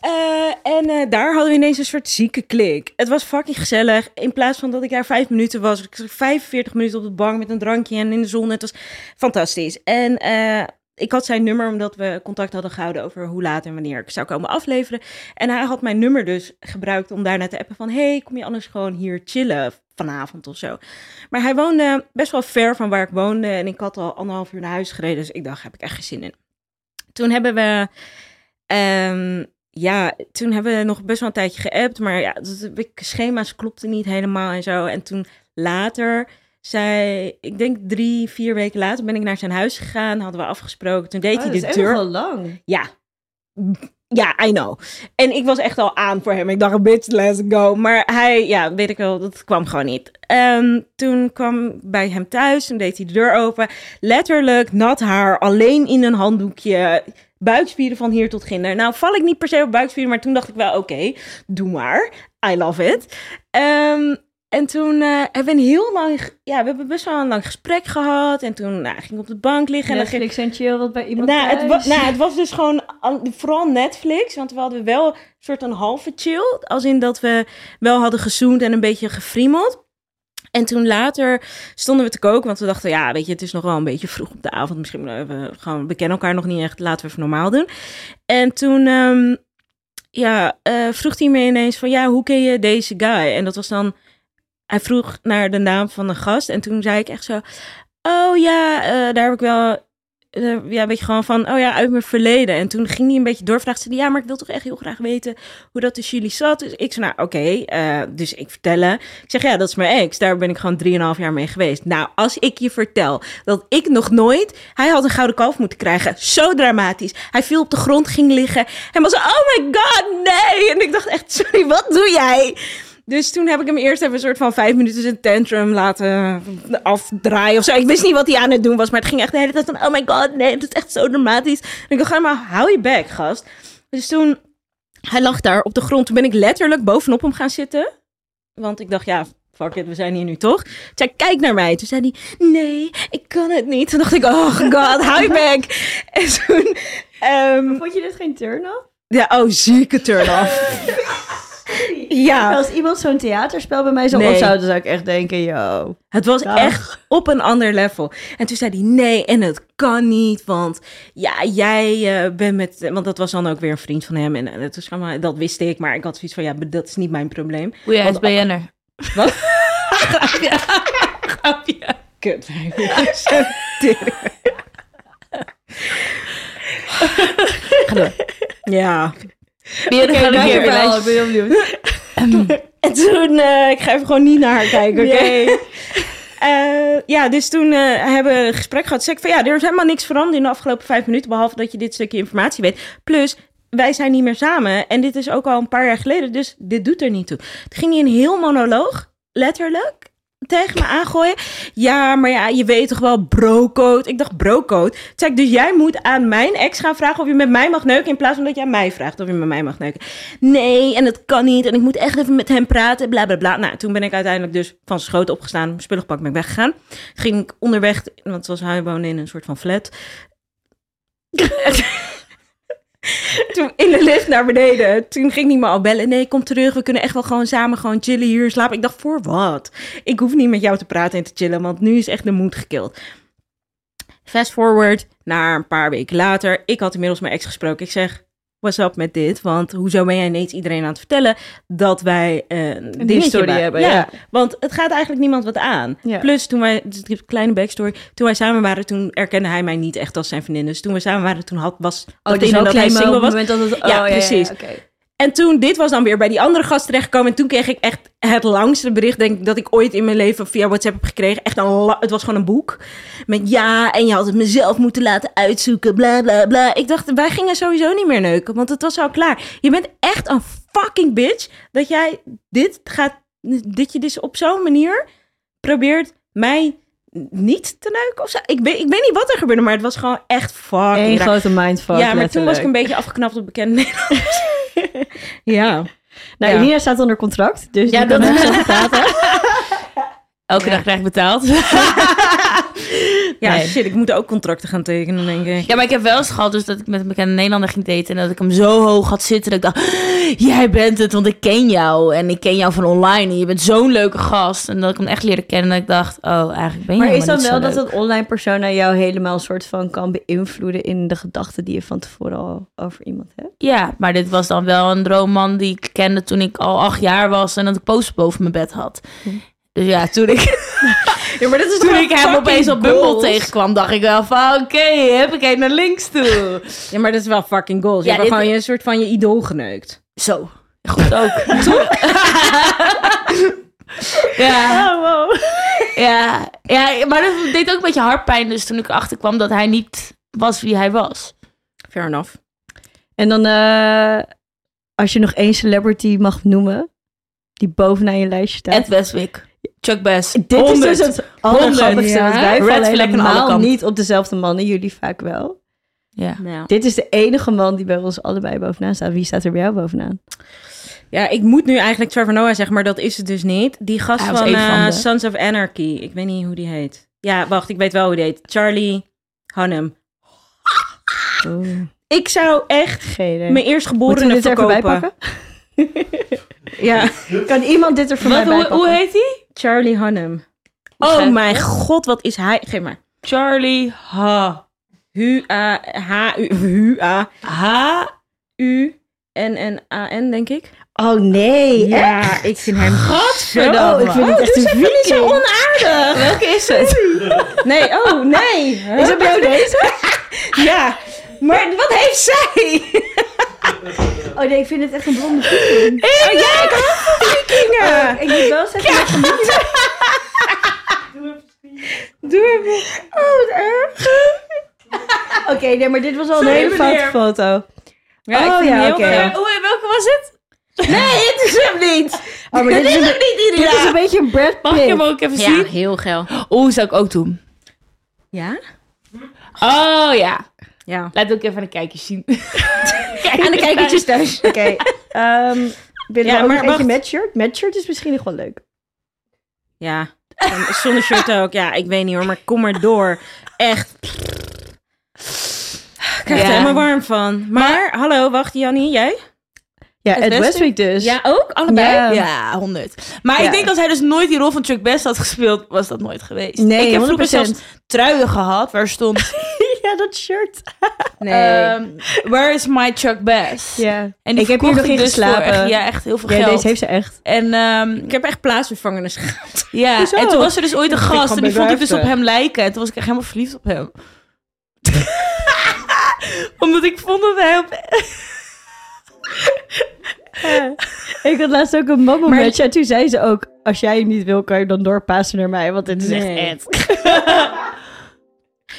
Eh, en eh, daar hadden we ineens een soort zieke klik. Het was fucking gezellig. In plaats van dat ik daar vijf minuten was, ik zat 45 minuten op de bank met een drankje en in de zon. Het was fantastisch. En eh, ik had zijn nummer omdat we contact hadden gehouden over hoe laat en wanneer ik zou komen afleveren. En hij had mijn nummer dus gebruikt om daarna te appen van... hey, kom je anders gewoon hier chillen vanavond of zo. Maar hij woonde best wel ver van waar ik woonde en ik had al anderhalf uur naar huis gereden. Dus ik dacht, heb ik echt geen zin in. Toen hebben we... ehm, ja, toen hebben we nog best wel een tijdje geappt, maar ja, dat, de schema's klopten niet helemaal en zo. En toen later, zei, ik denk drie, vier weken later, ben ik naar zijn huis gegaan, hadden we afgesproken. Toen deed Oh, hij dat de is deur. wel lang. Ja. Ja, I know. En ik was echt al aan voor hem. Ik dacht, bitch, let's go. Maar hij, ja, weet ik wel, dat kwam gewoon niet. Ehm, toen kwam bij hem thuis en deed hij de deur open. Letterlijk nat haar, alleen in een handdoekje. Buikspieren van hier tot ginder. Nou, val ik niet per se op buikspieren, maar toen dacht ik wel, oké, doe maar. I love it. Ehm, en toen eh, hebben we een heel lang, ja, we hebben best wel een lang gesprek gehad. En toen nou, ging ik op de bank liggen. En dan ging, Netflix en chill wat bij iemand nou, het, was, nou, het was dus gewoon al- vooral Netflix. Want we hadden wel een soort een halve chill. Als in dat we wel hadden gezoend en een beetje gefriemeld. En toen later stonden we te koken. Want we dachten, ja, weet je, het is nog wel een beetje vroeg op de avond. Misschien moeten we even gewoon, we kennen elkaar nog niet echt. Laten we even normaal doen. En toen, ehm, ja, eh, vroeg hij me ineens van, ja, hoe ken je deze guy? En dat was dan, hij vroeg naar de naam van een gast. En toen zei ik echt zo, oh ja, eh, daar heb ik wel eh, ja, weet je gewoon van, oh ja, uit mijn verleden. En toen ging hij een beetje doorvragen. Zei hij, ja, maar ik wil toch echt heel graag weten hoe dat tussen jullie zat. Dus ik zei, nou, oké. eh, dus ik vertellen. Ik zeg, ja, dat is mijn ex. Daar ben ik gewoon 3,5 jaar mee geweest. Nou, als ik je vertel dat ik nog nooit... Hij had een gouden kalf moeten krijgen. Zo dramatisch. Hij viel op de grond, ging liggen. En was, oh my god, nee. En ik dacht echt, sorry, wat doe jij? Dus toen heb ik hem eerst even een soort van vijf minuten zijn tantrum laten afdraaien of zo. Ik wist niet wat hij aan het doen was, maar het ging echt de hele tijd van... Oh my god, nee, het is echt zo dramatisch. En ik dacht, ga maar, hou je bek, gast. Dus toen, hij lag daar op de grond. Toen ben ik letterlijk bovenop hem gaan zitten. Want ik dacht, ja, fuck it, we zijn hier nu toch? Toen zei kijk naar mij. Toen zei hij, nee, ik kan het niet. Toen dacht ik, oh god, hou je bek. En toen... ehm, Vond je dit geen turn-off? ja, oh, zieke turn-off. *laughs* *laughs* ja. Als iemand zo'n theaterspel bij mij zou Nee. opzouden, zou ik echt denken, yo. Het was Dag. echt op een ander level. En toen zei hij nee, en het kan niet, want ja, jij eh, bent met... Want dat was dan ook weer een vriend van hem. En eh, dat, was allemaal, dat wist ik, maar ik had zoiets van, ja, dat is niet mijn probleem. Hoe jij is BN'er. *laughs* Wat? Grapje. Grapje. Kut. *laughs* Ga door. ja. Een dank je keer. wel, ik ben heel benieuwd. En toen, eh, ik ga even gewoon niet naar haar kijken, oké? *laughs* Eh, ja, dus toen eh, hebben we een gesprek gehad. Zeg ik van ja, er is helemaal niks veranderd in de afgelopen vijf minuten. Behalve dat je dit stukje informatie weet. Plus, wij zijn niet meer samen. En dit is ook al een paar jaar geleden. Dus dit doet er niet toe. Toen ging hij een heel monoloog, letterlijk, tegen me aangooien. Ja, maar ja, je weet toch wel brocode. Ik dacht brocode. Toen dus jij moet aan mijn ex gaan vragen of je met mij mag neuken. In plaats van dat jij mij vraagt of je met mij mag neuken. Nee, en het kan niet. En ik moet echt even met hem praten. Bla bla bla. Nou, toen ben ik uiteindelijk dus van schoot opgestaan. Spullen gepakt, ben ik weggegaan. Ging ik onderweg, want zoals hij woonde in een soort van flat. *laughs* *laughs* toen in de lift naar beneden. Toen ging hij me al bellen. Nee, kom terug. We kunnen echt wel gewoon samen gewoon chillen hier slapen. Ik dacht, voor wat? Ik hoef niet met jou te praten en te chillen, want nu is echt de moed gekild. Fast forward naar een paar weken later. Ik had inmiddels mijn ex gesproken. Ik zeg, what's up met dit? Want hoezo ben jij ineens iedereen aan het vertellen dat wij eh, een dingetje historie hebben, ja. Want het gaat eigenlijk niemand wat aan. Ja. Plus, toen wij, dus een kleine backstory. Toen wij samen waren, toen erkende hij mij niet echt als zijn vriendin. Dus toen we samen waren, toen had, was Oh, dat dus ook dat hij single op was. moment dat het... Ja, oh, precies. En toen, dit was dan weer bij die andere gast terechtgekomen. En toen kreeg ik echt het langste bericht, denk ik, dat ik ooit in mijn leven via WhatsApp heb gekregen. Echt een, het was gewoon een boek. Met ja, en je had het mezelf moeten laten uitzoeken, bla bla bla. Ik dacht, wij gingen sowieso niet meer neuken, want het was al klaar. Je bent echt een fucking bitch dat jij dit gaat, dat je dus op zo'n manier probeert mij niet te neuken of zo. Ik weet, ik weet niet wat er gebeurde, maar het was gewoon echt fucking Eén raar. grote mindfuck, Ja, maar toen was ik een beetje afgeknapt op bekende Nederlands. *laughs* ja. Nou, Ja. Staat onder contract, dus Ja, dat is *laughs* zo praten. Elke dag krijg ik betaald. *laughs* Ja, Nee. shit, ik moet ook contracten gaan tekenen, denk ik. Ja, maar ik heb wel eens gehad dus dat ik met een bekende Nederlander ging daten... en dat ik hem zo hoog had zitten dat ik dacht... Jij bent het, want ik ken jou. En ik ken jou van online. En je bent zo'n leuke gast. En dat ik hem echt leerde kennen. En dat ik dacht, oh, eigenlijk ben je Maar is dan wel dat een online persona jou helemaal een soort van kan beïnvloeden in de gedachten die je van tevoren al over iemand hebt? Ja, maar dit was dan wel een droomman die ik kende toen ik al acht jaar was... en dat ik posters boven mijn bed had. Dus ja, toen ik, *laughs* Ja, maar dat is toen ik hem opeens op Bumble tegenkwam... dacht ik wel van, oké, heb ik naar links toe. Ja, maar dat is wel fucking goals. Je Ja, hebt dit- gewoon je een soort van je idool geneukt. Zo, goed ook. *laughs* *laughs* ja. Oh, wow. Ja, ja, maar dat deed ook een beetje hartpijn dus toen ik erachter kwam dat hij niet was wie hij was. Fair enough. En dan, eh, als je nog één celebrity mag noemen, die bovenaan je lijstje staat. Ed Westwick, Chuck Bass. Dit is 100. dus het allergrappigste, Ja. want wij Red vallen flag aan alle helemaal kanten. niet op dezelfde mannen, jullie vaak wel. Ja. Nou. Dit is de enige man die bij ons allebei bovenaan staat. Wie staat er bij jou bovenaan? Ja, ik moet nu eigenlijk Trevor Noah zeggen, maar dat is het dus niet. Die gast van, een van eh, de- Sons of Anarchy. Ik weet niet hoe die heet. Ja, wacht, ik weet wel hoe die heet. Charlie Hunnam. Ik zou echt Geen idee. mijn Moeten we eerstgeborene dit er verkopen. *laughs* Ja, Kan iemand dit er voor mij Wat, bij hoe, hoe heet hij? Charlie Hunnam. Beschrijf Oh mijn het. god, wat is hij? Geef maar. Charlie Ha. Hu-A, H-U, Hu-A, Ha. U-N-N-A-N, denk ik. Oh nee, echt? Ja, ik vind hem Godverdamme. Oh, ik vind het echt een Vind je zo onaardig? *laughs* Welke is het? Nee, oh nee. Is het bij jou deze? *laughs* Ja, maar wat heeft zij? *laughs* Oh nee, ik vind het echt een blonde viking. Oh ja, ik hou van vikingen. Ik moet wel zeggen, dat familie... *laughs* Doe even. Oh, wat erg. Oké, nee, maar dit was al een hele foute foto. Ja, Oh, ik vind ja, hem heel oké. Hoe, welke was het? Nee, het is hem niet. Oh, maar *laughs* dit is, een, niet dit is een beetje een Brad Mag ik hem Pitt. ook even Ja, zien? heel geil. Oeh, zou ik ook doen. Ja? Oh ja. Ja. Laat ook even een kijkje zien. *laughs* En de kijkertjes thuis. Oké, ehm willen Ja, we ook maar eentje wacht. met shirt? Met shirt is misschien nog wel leuk. Ja. Zonder shirt ook. Ja, ik weet niet hoor, maar kom maar door. Echt. Ik krijg er helemaal warm van. Maar, hallo, wacht, Jannie, jij? Ja, Ed Westwick? Westwick dus. Ja, ook? Allebei? Ja. Ja, 100. Maar Ja. ik denk als hij dus nooit die rol van Chuck Bass had gespeeld, was dat nooit geweest. Nee, ik heb 100%. vroeger zelfs truien gehad waar stond, dat shirt. *laughs* Nee. ehm, where is my Chuck Bass? Ja. En die ik heb hier nog in dus geslapen. echt, ja, echt heel veel Ja, geld. deze heeft ze echt. En, ehm, ik heb echt plaatsvervangenis gehad. ja, *laughs* Hoezo? en toen was er dus ooit een gast en die vond ik dus op hem lijken. En toen was ik echt helemaal verliefd op hem. *laughs* Omdat ik vond dat hij op... Ik had laatst ook een Maar- mama-match en toen zei ze ook... Als jij hem niet wil, kan je dan doorpassen naar mij. Want dit is Nee. echt.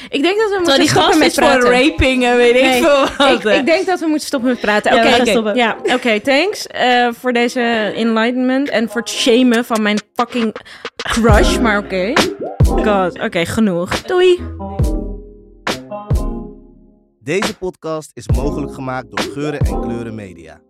Ik denk dat we Terwijl moeten die stoppen met is voor praten. raping en weet ik veel wat. Ik, ik denk dat we moeten stoppen met praten. Oké. Ja, oké, thanks eh, voor deze enlightenment en voor het shamen van mijn fucking crush. Maar oké. God, oké, genoeg. Doei. Deze podcast is mogelijk gemaakt door Geuren en Kleuren Media.